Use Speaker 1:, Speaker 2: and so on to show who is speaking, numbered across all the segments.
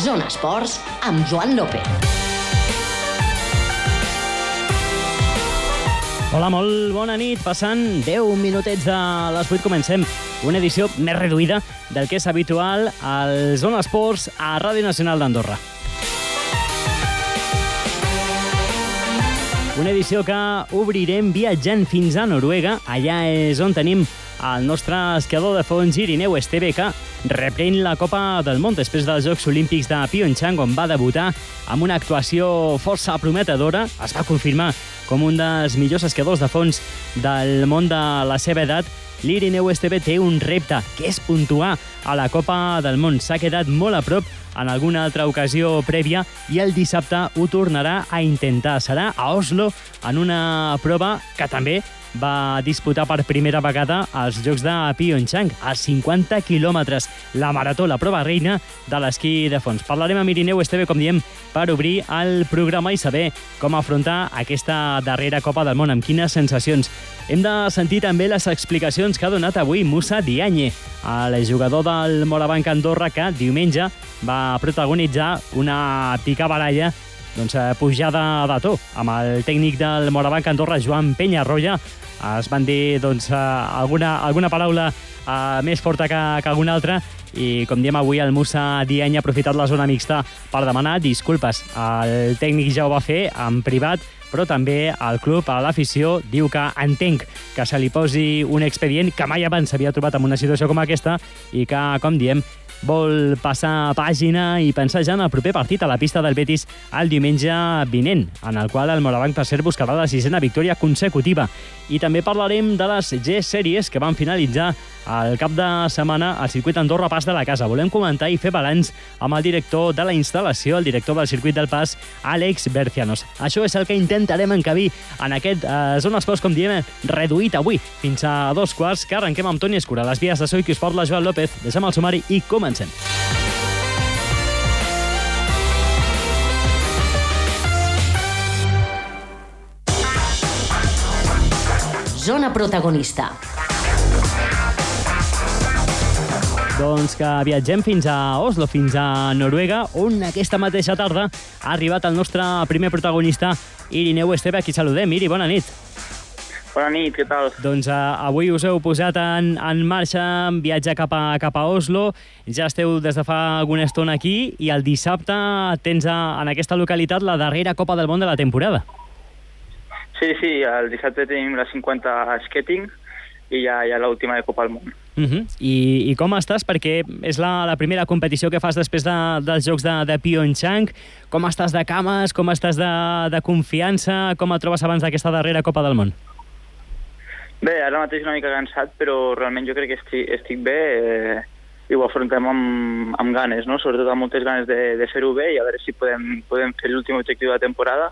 Speaker 1: Zona Esports amb Joan López.
Speaker 2: Hola, molt bona nit. Passant 10 minutets de les 8 comencem una edició més reduïda del que és habitual al Zona Esports a Ràdio Nacional d'Andorra. Una edició que obrirem viatjant fins a Noruega. Allà és on tenim el nostre esquiador de fons Irineu Esteve, que reprèn la Copa del Món després dels Jocs Olímpics de Pyeongchang, on va debutar amb una actuació força prometedora. Es va confirmar com un dels millors esquiadors de fons del món de la seva edat. L'Irineu Esteve té un repte, que és puntuar a la Copa del Món. S'ha quedat molt a prop en alguna altra ocasió prèvia i el dissabte ho tornarà a intentar. Serà a Oslo en una prova que també va disputar per primera vegada als Jocs de Pyeongchang, a 50 quilòmetres, la marató, la prova reina de l'esquí de fons. Parlarem amb Irineu Esteve, com diem, per obrir el programa i saber com afrontar aquesta darrera Copa del Món, amb quines sensacions. Hem de sentir també les explicacions que ha donat avui Musa Dianye, el jugador del Morabanc Andorra, que diumenge va protagonitzar una picabaralla doncs, pujada de to amb el tècnic del Morabanc Andorra, Joan Penyarroia. Es van dir doncs, alguna, alguna paraula uh, més forta que, que alguna altra i com diem avui el Musa Diany ha aprofitat la zona mixta per demanar disculpes. El tècnic ja ho va fer en privat, però també el club, a l'afició, diu que entenc que se li posi un expedient que mai abans s'havia trobat en una situació com aquesta i que, com diem, vol passar pàgina i pensar ja en el proper partit a la pista del Betis el diumenge vinent, en el qual el Morabanc per ser buscarà la sisena victòria consecutiva. I també parlarem de les G-Sèries que van finalitzar al cap de setmana al circuit Andorra Pas de la Casa. Volem comentar i fer balanç amb el director de la instal·lació, el director del circuit del Pas, Àlex Bercianos. Això és el que intentarem encabir en aquest eh, Zona Esports, com diem, reduït avui fins a dos quarts, que arrenquem amb Toni Escura. Les vies de Soy que us porta Joan López. Deixem el sumari i comencem.
Speaker 1: Zona protagonista.
Speaker 2: Doncs que viatgem fins a Oslo, fins a Noruega, on aquesta mateixa tarda ha arribat el nostre primer protagonista, Irineu Esteve, a qui saludem. Iri, bona nit.
Speaker 3: Bona nit, què tal?
Speaker 2: Doncs uh, avui us heu posat en, en marxa en viatge cap a, cap a Oslo. Ja esteu des de fa alguna estona aquí i el dissabte tens a, en aquesta localitat la darrera Copa del Món de la temporada.
Speaker 3: Sí, sí, el dissabte tenim la 50 skating i ja, ja l'última de Copa del Món.
Speaker 2: Uh -huh. I, I com estàs? Perquè és la, la primera competició que fas després de, dels Jocs de, de Pyeongchang. Com estàs de cames? Com estàs de, de confiança? Com et trobes abans d'aquesta darrera Copa del Món?
Speaker 3: Bé, ara mateix una mica cansat, però realment jo crec que estic, estic bé eh, i ho afrontem amb, amb ganes, no? sobretot amb moltes ganes de, de fer-ho bé i a veure si podem, podem fer l'últim objectiu de la temporada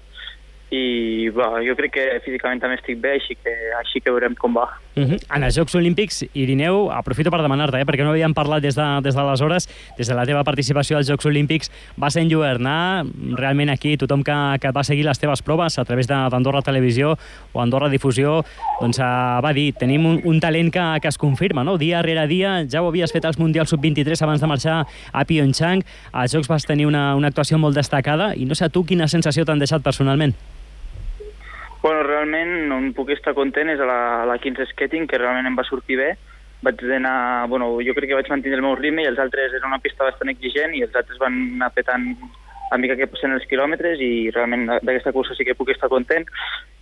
Speaker 3: i bah, jo crec que físicament també estic bé, així que, així que veurem com va.
Speaker 2: Uh -huh. En els Jocs Olímpics, Irineu, aprofito per demanar-te, eh, perquè no havíem parlat des de, des d'aleshores, des de la teva participació als Jocs Olímpics, vas enlluernar realment aquí tothom que, que va seguir les teves proves a través d'Andorra Televisió o Andorra Difusió, doncs uh, va dir, tenim un, un talent que, que es confirma, no? Dia rere dia, ja ho havies fet als Mundials Sub-23 abans de marxar a Pyeongchang, als Jocs vas tenir una, una actuació molt destacada, i no sé tu quina sensació t'han deixat personalment.
Speaker 3: Bueno, realment on puc estar content és a la, a la 15 skating, que realment em va sortir bé. Vaig anar, bueno, jo crec que vaig mantenir el meu ritme i els altres era una pista bastant exigent i els altres van anar petant a mica que passen els quilòmetres i realment d'aquesta cursa sí que puc estar content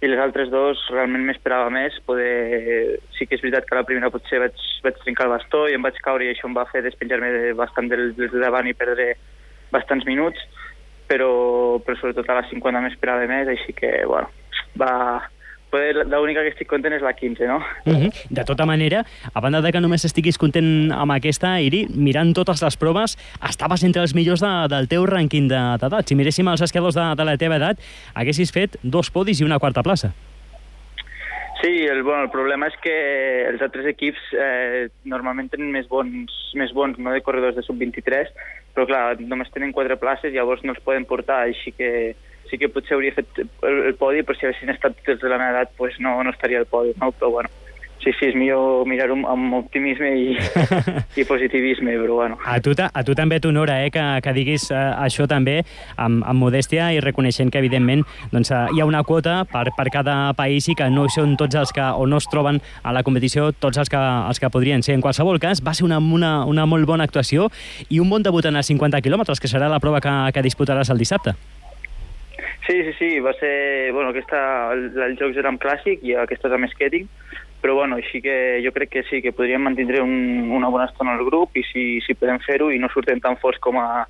Speaker 3: i les altres dos realment m'esperava més poder... sí que és veritat que la primera potser vaig, vaig trencar el bastó i em vaig caure i això em va fer despenjar-me bastant del, del davant i perdre bastants minuts però, però sobretot a la 50 m'esperava més així que bueno, va, l'única que estic content és la 15, no?
Speaker 2: Uh -huh. De tota manera, a banda de que només estiguis content amb aquesta, Iri, mirant totes les proves, estaves entre els millors de, del teu rànquing d'edat. Si miréssim els esquiadors de, de la teva edat, haguessis fet dos podis i una quarta plaça.
Speaker 3: Sí, el, bueno, el problema és que els altres equips eh, normalment tenen més bons, més bons, no de corredors de sub-23, però clar, només tenen quatre places, llavors no els poden portar, així que sí que potser hauria fet el, el podi, però si haguessin estat tots de la meva edat, pues no, no estaria al podi, no? però bueno, sí, sí, és millor mirar-ho amb optimisme i, i positivisme, però bueno.
Speaker 2: A tu, a tu també t'honora eh, que, que diguis eh, això també amb, amb modèstia i reconeixent que, evidentment, doncs, eh, hi ha una quota per, per cada país i que no són tots els que, o no es troben a la competició tots els que, els que podrien ser. En qualsevol cas, va ser una, una, una molt bona actuació i un bon debut en els 50 quilòmetres, que serà la prova que, que disputaràs el dissabte.
Speaker 3: Sí, sí, sí, va ser... Bueno, aquesta, el, els jocs eren clàssic i aquesta és amb skating, però bueno, així que jo crec que sí, que podríem mantenir un, una bona estona al grup i si, si podem fer-ho i no surten tan forts com a,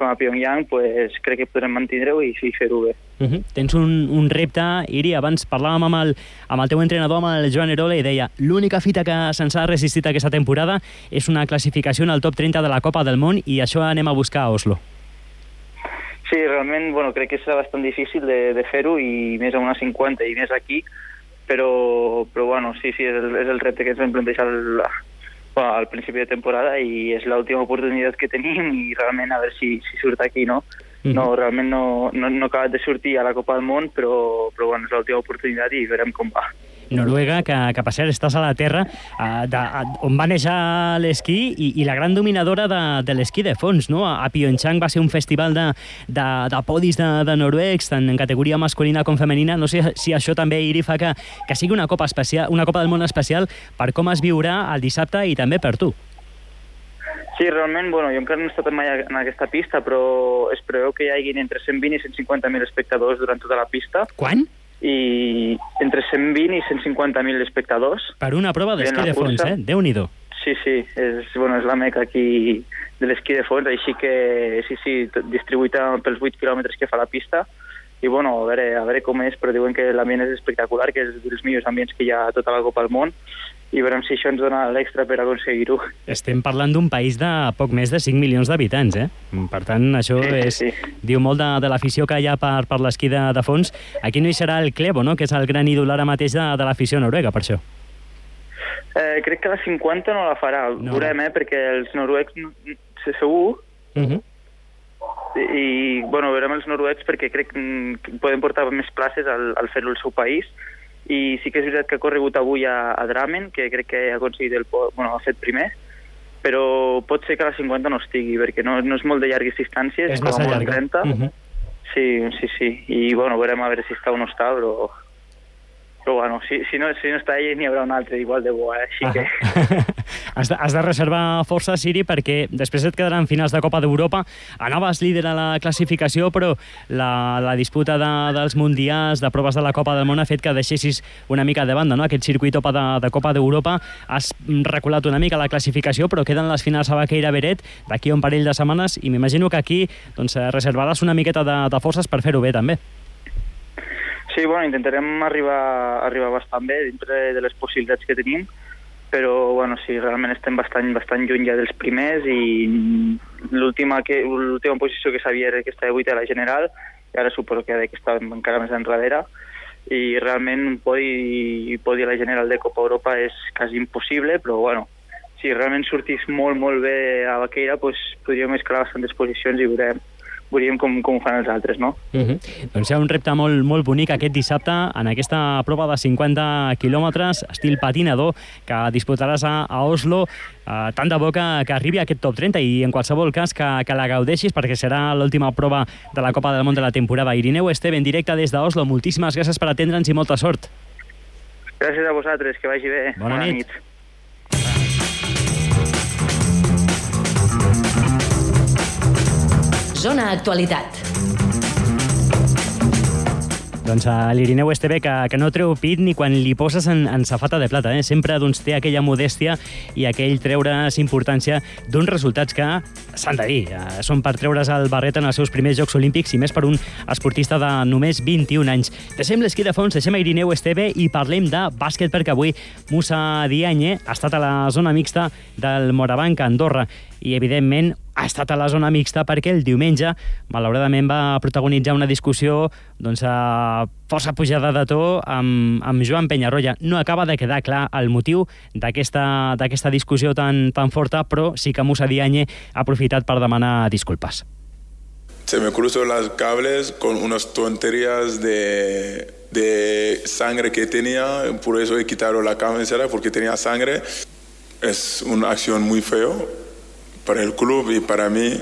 Speaker 3: com a Pyongyang, pues, crec que podrem mantenir-ho i sí, fer-ho bé.
Speaker 2: Uh -huh. Tens un, un repte, Iri, abans parlàvem amb el, amb el teu entrenador, amb el Joan Erola, i deia l'única fita que se'ns ha resistit aquesta temporada és una classificació en el top 30 de la Copa del Món i això anem a buscar a Oslo.
Speaker 3: Sí, realment, bueno, crec que serà bastant difícil de, de fer-ho i més a una 50 i més aquí, però, però bueno, sí, sí, és el, és el repte que ens vam plantejar al, bueno, al principi de temporada i és l'última oportunitat que tenim i realment a veure si, si surt aquí, no? Mm -hmm. No, realment no, no, no acabat de sortir a la Copa del Món, però, però bueno, és l'última oportunitat i veurem com va.
Speaker 2: Noruega, que, que per cert estàs a la terra uh, de, on va néixer l'esquí i, i la gran dominadora de, de l'esquí de fons. No? A Pyeongchang va ser un festival de, de, de podis de, de noruecs, tant en categoria masculina com femenina. No sé si això també, Iri, fa que, que sigui una copa, especial, una copa del món especial per com es viurà el dissabte i també per tu.
Speaker 3: Sí, realment, bueno, jo encara no he estat mai en aquesta pista, però es preveu que hi hagin entre 120 i 150.000 espectadors durant tota la pista.
Speaker 2: Quan?
Speaker 3: I entre 120 i 150.000 espectadors.
Speaker 2: Per una prova d'esquí de fons, eh? Déu-n'hi-do.
Speaker 3: Sí, sí, és, bueno, és la meca aquí de l'esquí de fons, així que sí, sí, distribuït pels 8 quilòmetres que fa la pista, i bueno, a veure, a veure com és, però diuen que l'ambient és espectacular, que és dels millors ambients que hi ha a tota la Copa del Món, i veurem si això ens dona l'extra per aconseguir-ho.
Speaker 2: Estem parlant d'un país de poc més de 5 milions d'habitants, eh? Per tant, això sí, és, sí. diu molt de, de l'afició que hi ha per, per l'esquí de, de fons. Aquí no hi serà el Clevo, no?, que és el gran ídol ara mateix de, de l'afició noruega, per això.
Speaker 3: Eh, crec que la 50 no la farà, no. veurem, eh, perquè els noruecs, segur, uh -huh. I, i, bueno, veurem els noruecs perquè crec que poden portar més places al, al fer-ho al seu país, i sí que és veritat que ha corregut avui a, a Dramen, que crec que ha aconseguit el... Bueno, ha fet primer, però pot ser que a la 50 no estigui, perquè no, no és molt de llargues distàncies,
Speaker 2: és massa llarga. 30. Uh -huh.
Speaker 3: Sí, sí, sí. I, bueno, veurem a veure si està o no està, però però bueno, si, si, no, si no està ell n'hi haurà un altre igual de bo, eh? així ah. que...
Speaker 2: has, de, has de reservar força, Siri, perquè després et quedaran finals de Copa d'Europa. Anaves líder a la classificació, però la, la disputa de, dels mundials, de proves de la Copa del Món, ha fet que deixessis una mica de banda, no? aquest circuit de, de Copa d'Europa. Has reculat una mica la classificació, però queden les finals a Baqueira Beret d'aquí un parell de setmanes i m'imagino que aquí doncs, reservaràs una miqueta de, de forces per fer-ho bé, també.
Speaker 3: Sí, bueno, intentarem arribar, arribar bastant bé dintre de les possibilitats que tenim, però bueno, sí, realment estem bastant, bastant lluny ja dels primers i l'última posició que sabia era que estava 8 a la general i ara suposo que que estàvem encara més enrere i realment un podi, podi a la general de Copa Europa és quasi impossible, però bueno, si realment sortís molt, molt bé a Baqueira, pues, podríem escalar bastantes posicions i veurem, veuríem com, com ho fan els altres, no?
Speaker 2: Uh mhm. -huh. Doncs hi ha un repte molt, molt bonic aquest dissabte en aquesta prova de 50 quilòmetres, estil patinador, que disputaràs a, a Oslo, uh, tant de bo que, que arribi a aquest top 30 i en qualsevol cas que, que la gaudeixis perquè serà l'última prova de la Copa del Món de la temporada. Irineu Esteve, en directe des d'Oslo, moltíssimes gràcies per atendre'ns i molta sort.
Speaker 3: Gràcies a vosaltres, que vagi bé.
Speaker 2: Bona, Bona nit. nit.
Speaker 1: Zona Actualitat.
Speaker 2: Doncs a l'Irineu Esteve, que, que no treu pit ni quan li poses en, en safata de plata. Eh? Sempre doncs, té aquella modèstia i aquell treure's importància d'uns resultats que s'han de dir. Eh, són per treure's el barret en els seus primers Jocs Olímpics i més per un esportista de només 21 anys. Deixem l'esquí de fons, deixem a Irineu Esteve i parlem de bàsquet perquè avui Musa Dianye ha estat a la zona mixta del Morabanc, Andorra i, evidentment, ha estat a la zona mixta perquè el diumenge, malauradament, va protagonitzar una discussió doncs, a força pujada de to amb, amb Joan Penyarroia. No acaba de quedar clar el motiu d'aquesta discussió tan, tan forta, però sí que Musa Diagne ha aprofitat per demanar disculpes.
Speaker 4: Se me cruzó las cables con unas tonterías de de sangre que tenía, por eso he quitado la camiseta porque tenía sangre. Es una acción muy feo para el club y para mí.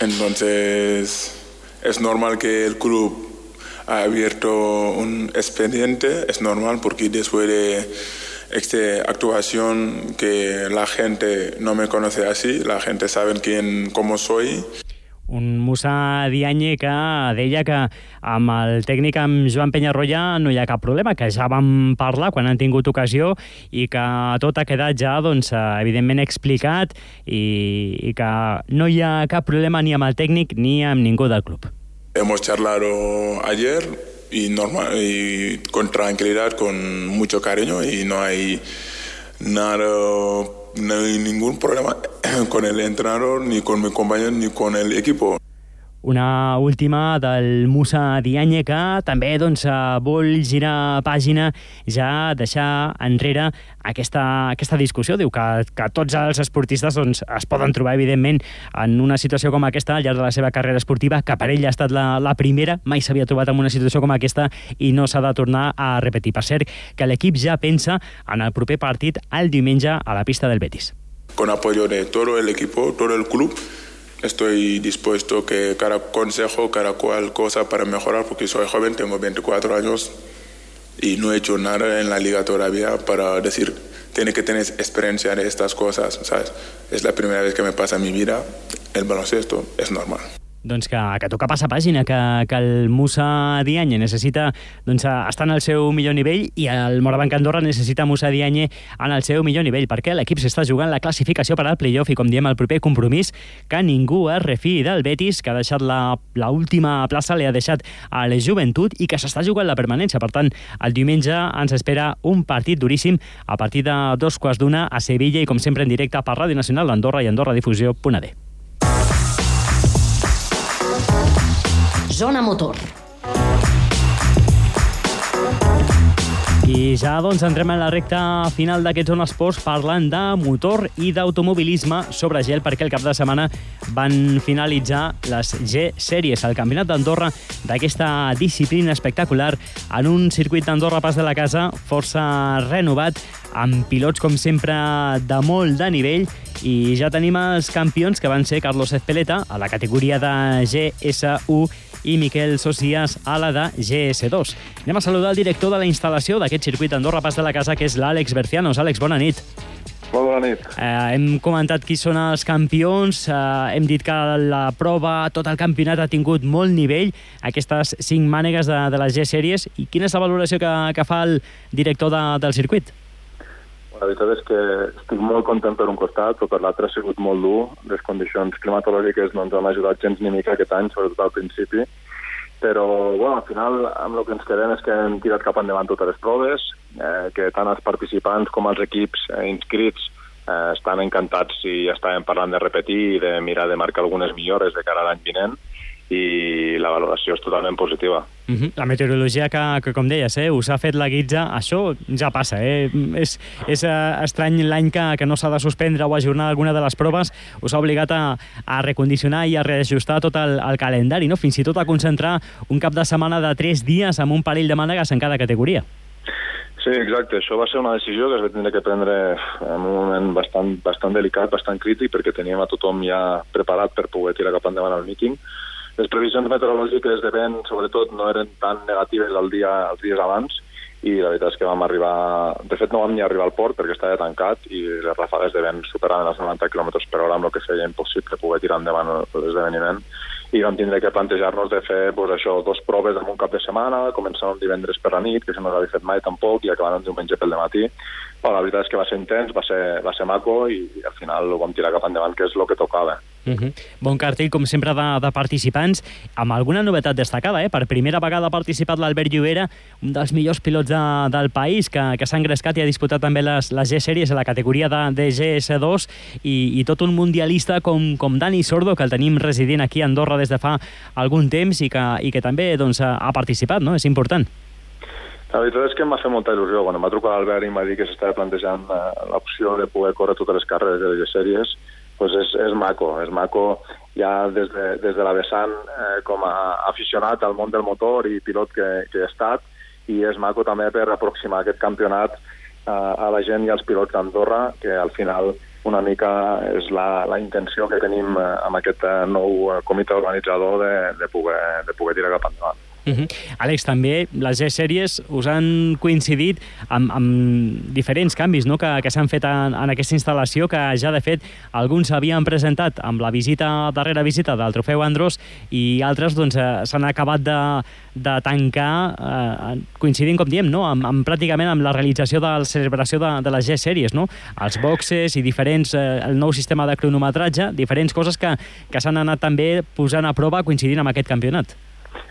Speaker 4: Entonces es normal que el club ha abierto un expediente, es normal porque después de esta actuación que la gente no me conoce así, la gente sabe quién, cómo soy.
Speaker 2: Un Musa Dianye que deia que amb el tècnic, amb Joan Penyarroia, no hi ha cap problema, que ja vam parlar quan han tingut ocasió i que tot ha quedat ja, doncs, evidentment explicat i, i que no hi ha cap problema ni amb el tècnic ni amb ningú del club.
Speaker 4: Hemos charlado ayer y, normal, y con tranquilidad, con mucho cariño y no hay nada, no hay ningún problema con el entrenador, ni con mi compañero, ni con el equipo.
Speaker 2: Una última del Musa Dianye, que també doncs, eh, vol girar pàgina, ja deixar enrere aquesta, aquesta discussió. Diu que, que tots els esportistes doncs, es poden trobar, evidentment, en una situació com aquesta al llarg de la seva carrera esportiva, que per ell ha estat la, la primera, mai s'havia trobat en una situació com aquesta i no s'ha de tornar a repetir. Per cert, que l'equip ja pensa en el proper partit el diumenge a la pista del Betis.
Speaker 4: Con apoyo de todo el equipo, todo el club, estoy dispuesto que cada consejo, cada cual cosa para mejorar, porque soy joven, tengo 24 años y no he hecho nada en la liga todavía para decir, tiene que tener experiencia de estas cosas, ¿sabes? Es la primera vez que me pasa en mi vida, el baloncesto es normal.
Speaker 2: Doncs que, que toca passar pàgina, que, que el Musa Dianye necessita doncs, estar en el seu millor nivell i el Morabanc Andorra necessita Musa Dianye en el seu millor nivell, perquè l'equip s'està jugant la classificació per al playoff i, com diem, el proper compromís, que ningú es refiï del Betis, que ha deixat la, la última plaça, li ha deixat a la joventut i que s'està jugant la permanència. Per tant, el diumenge ens espera un partit duríssim a partir de dos quarts d'una a Sevilla i, com sempre, en directe per Ràdio Nacional d'Andorra i AndorraDifusió.d.
Speaker 1: Zona Motor.
Speaker 2: I ja doncs entrem en la recta final d'aquest Zona Esports parlant de motor i d'automobilisme sobre gel perquè el cap de setmana van finalitzar les G-Sèries, el Campionat d'Andorra d'aquesta disciplina espectacular en un circuit d'Andorra Pas de la Casa força renovat amb pilots, com sempre, de molt de nivell i ja tenim els campions que van ser Carlos Ezpeleta a la categoria de GS1 i Miquel Socias a la de GS2. Anem a saludar el director de la instal·lació d'aquest circuit Andorra Pas de la Casa, que és l'Àlex Bercianos. Àlex, bona nit.
Speaker 5: Molt bona nit.
Speaker 2: Eh, hem comentat qui són els campions, eh, hem dit que la prova, tot el campionat ha tingut molt nivell, aquestes cinc mànegues de, de les G-Sèries, i quina és la valoració que, que fa el director de, del circuit?
Speaker 5: La veritat és que estic molt content per un costat, però per l'altre ha sigut molt dur. Les condicions climatològiques no ens han ajudat gens ni mica aquest any, sobretot al principi. Però, bueno, al final, amb el que ens quedem és que hem tirat cap endavant totes les proves, eh, que tant els participants com els equips eh, inscrits eh, estan encantats i estàvem parlant de repetir i de mirar de marcar algunes millores de cara a l'any vinent i la valoració és totalment positiva.
Speaker 2: Uh -huh. La meteorologia que, que, com deies, eh, us ha fet la guitza, això ja passa. Eh? És, és uh, estrany l'any que, que no s'ha de suspendre o ajornar alguna de les proves, us ha obligat a, a recondicionar i a reajustar tot el, el calendari, no? fins i tot a concentrar un cap de setmana de tres dies amb un parell de mànegues en cada categoria.
Speaker 5: Sí, exacte. Això va ser una decisió que es va tindre que prendre en un moment bastant, bastant delicat, bastant crític, perquè teníem a tothom ja preparat per poder tirar cap endavant el míting les previsions meteorològiques de vent, sobretot, no eren tan negatives el dia, els dies abans i la veritat és que vam arribar... De fet, no vam ni arribar al port perquè estava tancat i les rafades de vent superaven els 90 km per hora amb el que feia impossible poder tirar endavant l'esdeveniment i vam tindre que plantejar-nos de fer pues, això, dos proves en un cap de setmana, començant un divendres per la nit, que això no s'havia fet mai tampoc, i acabant un diumenge pel matí. Però la veritat és que va ser intens, va ser, va ser maco i al final ho vam tirar cap endavant, que és el que tocava.
Speaker 2: Uh -huh. Bon cartell, com sempre, de, de participants, amb alguna novetat destacada. Eh? Per primera vegada ha participat l'Albert Llobera, un dels millors pilots de, del país, que, que s'ha engrescat i ha disputat també les, les G-Sèries a la categoria de, de GS2, i, i tot un mundialista com, com Dani Sordo, que el tenim residint aquí a Andorra des de fa algun temps i que, i que també doncs, ha participat, no? És important.
Speaker 5: La veritat és que em va fer molta il·lusió. Quan em va trucar l'Albert i em va dir que s'estava plantejant eh, l'opció de poder córrer totes les carreres de les sèries, pues és, és maco, és maco ja des de, des de la vessant eh, com a aficionat al món del motor i pilot que, que he estat, i és maco també per aproximar aquest campionat eh, a la gent i als pilots d'Andorra, que al final una mica és la, la intenció que tenim eh, amb aquest eh, nou eh, comitè organitzador de, de, poder, de poder tirar cap endavant.
Speaker 2: Uh -huh. Àlex, també les G-Sèries us han coincidit amb, amb diferents canvis no? que, que s'han fet en, en aquesta instal·lació, que ja, de fet, alguns s'havien presentat amb la visita, darrera visita del trofeu Andros i altres doncs, eh, s'han acabat de, de tancar eh, coincidint, com diem, no? amb, amb, pràcticament amb la realització de la celebració de, de les G-Sèries, no? els boxes i diferents, eh, el nou sistema de cronometratge, diferents coses que, que s'han anat també posant a prova coincidint amb aquest campionat.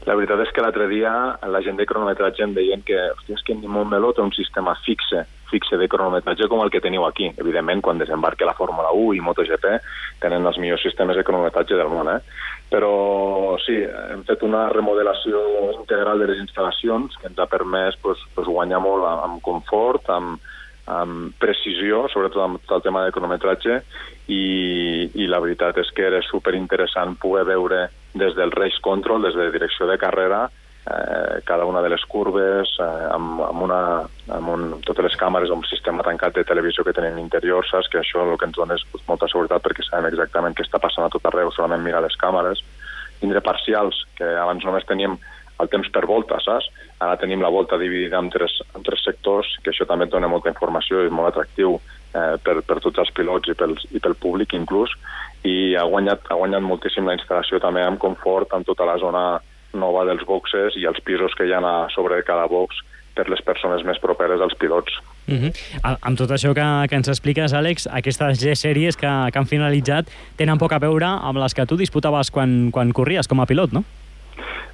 Speaker 5: La veritat és que l'altre dia la gent de cronometratge em deien que, hòstia, és que ni Montmeló té un sistema fixe, fixe de cronometratge com el que teniu aquí. Evidentment, quan desembarque la Fórmula 1 i MotoGP tenen els millors sistemes de cronometratge del món, eh? Però sí, hem fet una remodelació integral de les instal·lacions que ens ha permès pues, pues, guanyar molt amb confort, amb, amb precisió, sobretot amb tot el tema de cronometratge, i, i la veritat és que era superinteressant poder veure des del race control, des de direcció de carrera, eh, cada una de les curves, eh, amb, amb, una, amb un, totes les càmeres, un sistema tancat de televisió que tenen interior, saps? Que això el que ens dona és pues, molta seguretat perquè sabem exactament què està passant a tot arreu, solament mirar les càmeres. Tindre parcials, que abans només teníem el temps per volta, saps? Ara tenim la volta dividida en tres, en tres sectors, que això també dona molta informació i és molt atractiu eh, per, per tots els pilots i, pels, i pel públic inclús, i ha guanyat, ha guanyat moltíssim la instal·lació també amb confort en tota la zona nova dels boxes i els pisos que hi ha a sobre cada box per les persones més properes als pilots.
Speaker 2: Uh -huh. Amb tot això que, que ens expliques, Àlex, aquestes G-sèries que, que han finalitzat tenen poc a veure amb les que tu disputaves quan, quan corries com a pilot, no?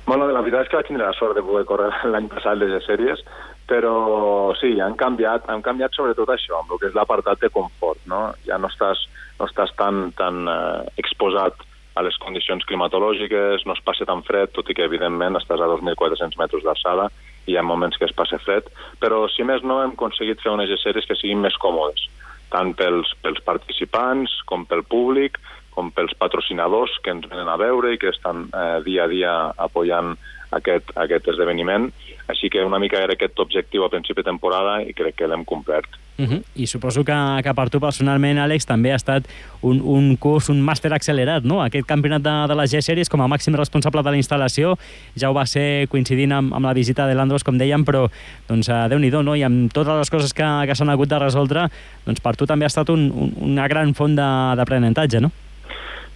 Speaker 5: Bueno, la veritat és que vaig tindre la sort de poder córrer l'any passat les G-sèries, però sí, han canviat, han canviat sobretot això, amb el que és l'apartat de confort, no? Ja no estàs no estàs tan, tan eh, exposat a les condicions climatològiques, no es passa tan fred, tot i que evidentment estàs a 2.400 metres d'alçada i hi ha moments que es passa fred, però si més no hem aconseguit fer unes gesseres que siguin més còmodes, tant pels, pels participants com pel públic, com pels patrocinadors que ens venen a veure i que estan eh, dia a dia apoyant aquest, aquest esdeveniment. Així que una mica era aquest objectiu a principi de temporada i crec que l'hem complert.
Speaker 2: Uh -huh. I suposo que, que per tu personalment, Àlex, també ha estat un, un curs, un màster accelerat, no? Aquest campionat de, de les G-Series com a màxim responsable de la instal·lació ja ho va ser coincidint amb, amb la visita de l'Andros, com dèiem, però doncs, uh, Déu-n'hi-do, no? I amb totes les coses que, que s'han hagut de resoldre, doncs per tu també ha estat un, un, una gran font d'aprenentatge, no?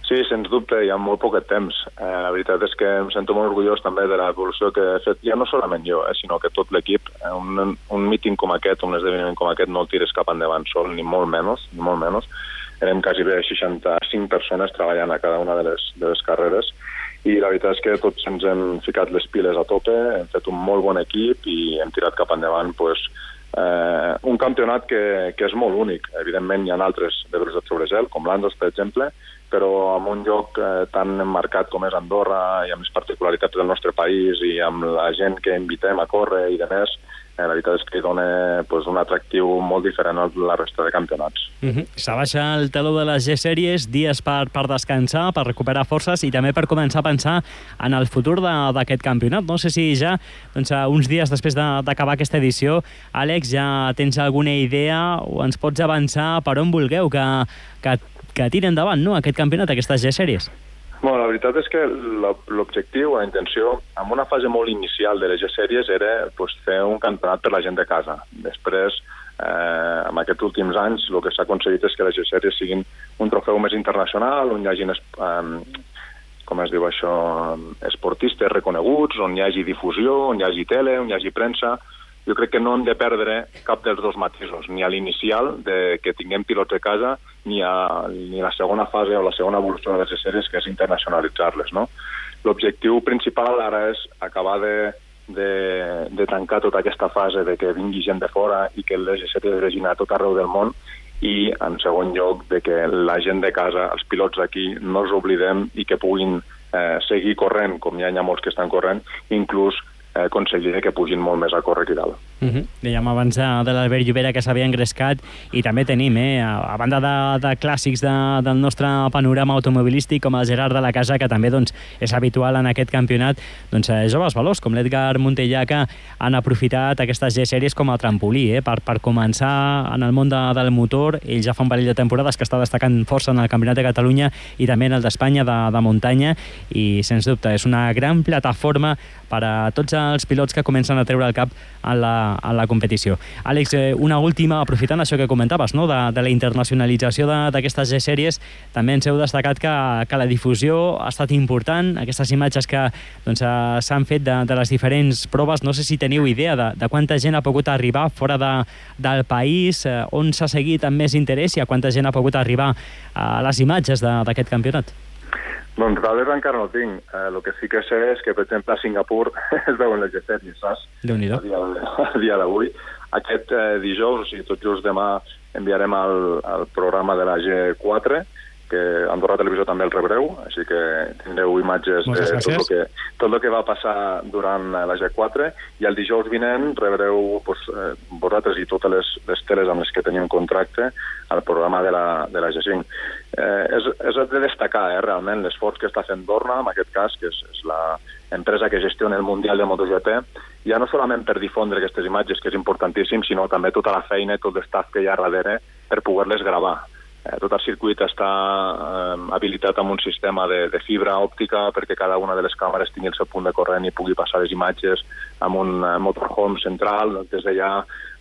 Speaker 5: Sí, sens dubte, hi ha molt poc temps. Eh, la veritat és que em sento molt orgullós també de l'evolució que he fet, ja no solament jo, eh, sinó que tot l'equip. Eh, un, un míting com aquest, un esdeveniment com aquest, no el tires cap endavant sol, ni molt menys, ni molt menys. Érem quasi bé 65 persones treballant a cada una de les, de les carreres i la veritat és que tots ens hem ficat les piles a tope, hem fet un molt bon equip i hem tirat cap endavant pues, eh, un campionat que, que és molt únic. Evidentment hi ha altres de velocitat sobre gel, com l'Andos, per exemple, però en un lloc eh, tan marcat com és Andorra i amb les particularitats del nostre país i amb la gent que invitem a córrer i de més, la veritat és que dona pues, un atractiu molt diferent a la resta de campionats.
Speaker 2: Uh -huh. S'abaixa el taló de les G-Sèries, dies per, per descansar, per recuperar forces i també per començar a pensar en el futur d'aquest campionat. No sé si ja, doncs, uns dies després d'acabar de, aquesta edició, Àlex, ja tens alguna idea o ens pots avançar per on vulgueu que, que que tira endavant no, aquest campionat, aquestes G-Sèries?
Speaker 5: Bueno, la veritat és que l'objectiu, la intenció, en una fase molt inicial de les G-Sèries era pues, fer un campionat per la gent de casa. Després, eh, en aquests últims anys, el que s'ha aconseguit és que les G-Sèries siguin un trofeu més internacional, on hi hagi, eh, com es diu això, esportistes reconeguts, on hi hagi difusió, on hi hagi tele, on hi hagi premsa, jo crec que no hem de perdre cap dels dos matisos, ni a l'inicial, de que tinguem pilots de casa, ni a ni la segona fase o la segona evolució de les sèries, que és internacionalitzar-les. No? L'objectiu principal ara és acabar de, de, de tancar tota aquesta fase de que vingui gent de fora i que les sèries vegin a tot arreu del món i, en segon lloc, de que la gent de casa, els pilots d'aquí, no els oblidem i que puguin eh, seguir corrent, com ja hi ha molts que estan corrent, inclús aconseguir que pugin molt més a córrer aquí dalt.
Speaker 2: Uh -huh. Dèiem abans de, de l'Albert Llobera que s'havia engrescat i també tenim, eh, a, a banda de, de clàssics de, del nostre panorama automobilístic com el Gerard de la Casa, que també doncs, és habitual en aquest campionat, doncs, eh, joves valors com l'Edgar Montellà que han aprofitat aquestes G-sèries com a trampolí eh, per, per començar en el món de, del motor. Ell ja fa un parell de temporades que està destacant força en el Campionat de Catalunya i també en el d'Espanya de, de muntanya i, sens dubte, és una gran plataforma per a tots els pilots que comencen a treure el cap en la, en la competició. Àlex, eh, una última, aprofitant això que comentaves, no? de, de la internacionalització d'aquestes G-sèries, també ens heu destacat que, que la difusió ha estat important, aquestes imatges que doncs, eh, s'han fet de, de les diferents proves, no sé si teniu idea de, de quanta gent ha pogut arribar fora de, del país, eh, on s'ha seguit amb més interès i a quanta gent ha pogut arribar a les imatges d'aquest campionat.
Speaker 5: Doncs dades encara no tinc. Eh, el que sí que sé és que, per exemple, a Singapur es veuen les G-Series, saps?
Speaker 2: déu nhi
Speaker 5: A dia, a dia d'avui. Aquest eh, dijous, sigui, tot just demà, enviarem el, el programa de la G4, que Andorra Televisió també el rebreu, així que tindreu imatges
Speaker 2: Moltes
Speaker 5: de tot el, que, tot el que va passar durant la G4 i el dijous vinent rebreu pues, eh, vosaltres i totes les, les teles amb les que tenim contracte al programa de la, de la G5. Eh, és, és de destacar eh, realment l'esforç que està fent Dorna, en aquest cas, que és, és la empresa que gestiona el Mundial de MotoGP, ja no solament per difondre aquestes imatges, que és importantíssim, sinó també tota la feina i tot l'estaf que hi ha darrere per poder-les gravar. Eh, tot el circuit està eh, habilitat amb un sistema de, de fibra òptica perquè cada una de les càmeres tingui el seu punt de corrent i pugui passar les imatges amb un eh, motorhome central, des d'allà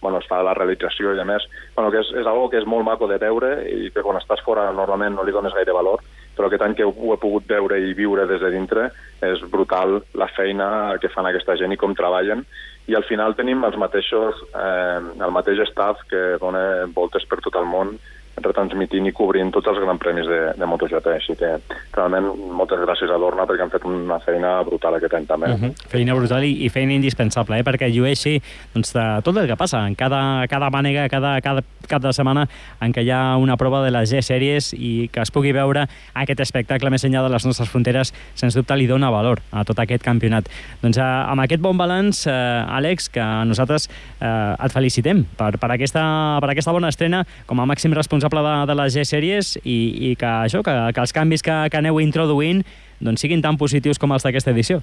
Speaker 5: bueno, es fa la realització i a més, bueno, que és, és algo que és molt maco de veure i que quan estàs fora normalment no li dones gaire valor, però aquest any que ho he pogut veure i viure des de dintre és brutal la feina que fan aquesta gent i com treballen. I al final tenim els mateixos, eh, el mateix staff que dona voltes per tot el món retransmitint i cobrint tots els grans premis de, de MotoGP. Així que, realment, moltes gràcies a Dorna perquè han fet una feina brutal aquest any també.
Speaker 2: Uh -huh. Feina brutal i, i feina indispensable, eh? perquè llueixi doncs, de tot el que passa en cada, cada mànega, cada, cada cap de setmana en què hi ha una prova de les G-Sèries i que es pugui veure aquest espectacle més enllà de les nostres fronteres, sens dubte li dona valor a tot aquest campionat. Doncs eh, amb aquest bon balanç, eh, Àlex, que nosaltres eh, et felicitem per, per, aquesta, per aquesta bona estrena com a màxim responsable de, de les G-Sèries i, i que, això, que, que els canvis que, que aneu introduint doncs, siguin tan positius com els d'aquesta edició.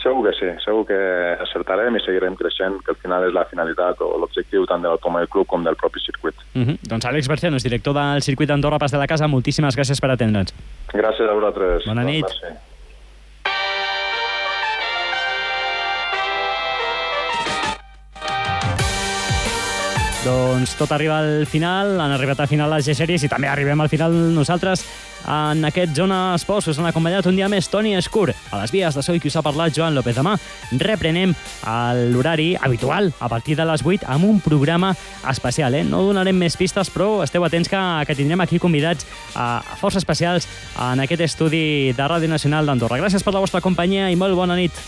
Speaker 5: Segur que sí, segur que acertarem i seguirem creixent, que al final és la finalitat o l'objectiu tant de l'Automòbil Club com del propi circuit.
Speaker 2: Uh -huh. Doncs Àlex Bercianos, director del circuit d'Andorra Pas de la Casa, moltíssimes gràcies per atendre'ns.
Speaker 5: Gràcies a vosaltres.
Speaker 2: Bona nit.
Speaker 5: Merci.
Speaker 2: Doncs tot arriba al final, han arribat al final les G-Series i també arribem al final nosaltres en aquest Zona Esports. Us han acompanyat un dia més Toni Escur. A les vies de so i qui us ha parlat Joan López. Demà reprenem l'horari habitual a partir de les 8 amb un programa especial. Eh? No donarem més pistes, però esteu atents que, que tindrem aquí convidats a, a força especials en aquest estudi de Ràdio Nacional d'Andorra. Gràcies per la vostra companyia i molt bona nit.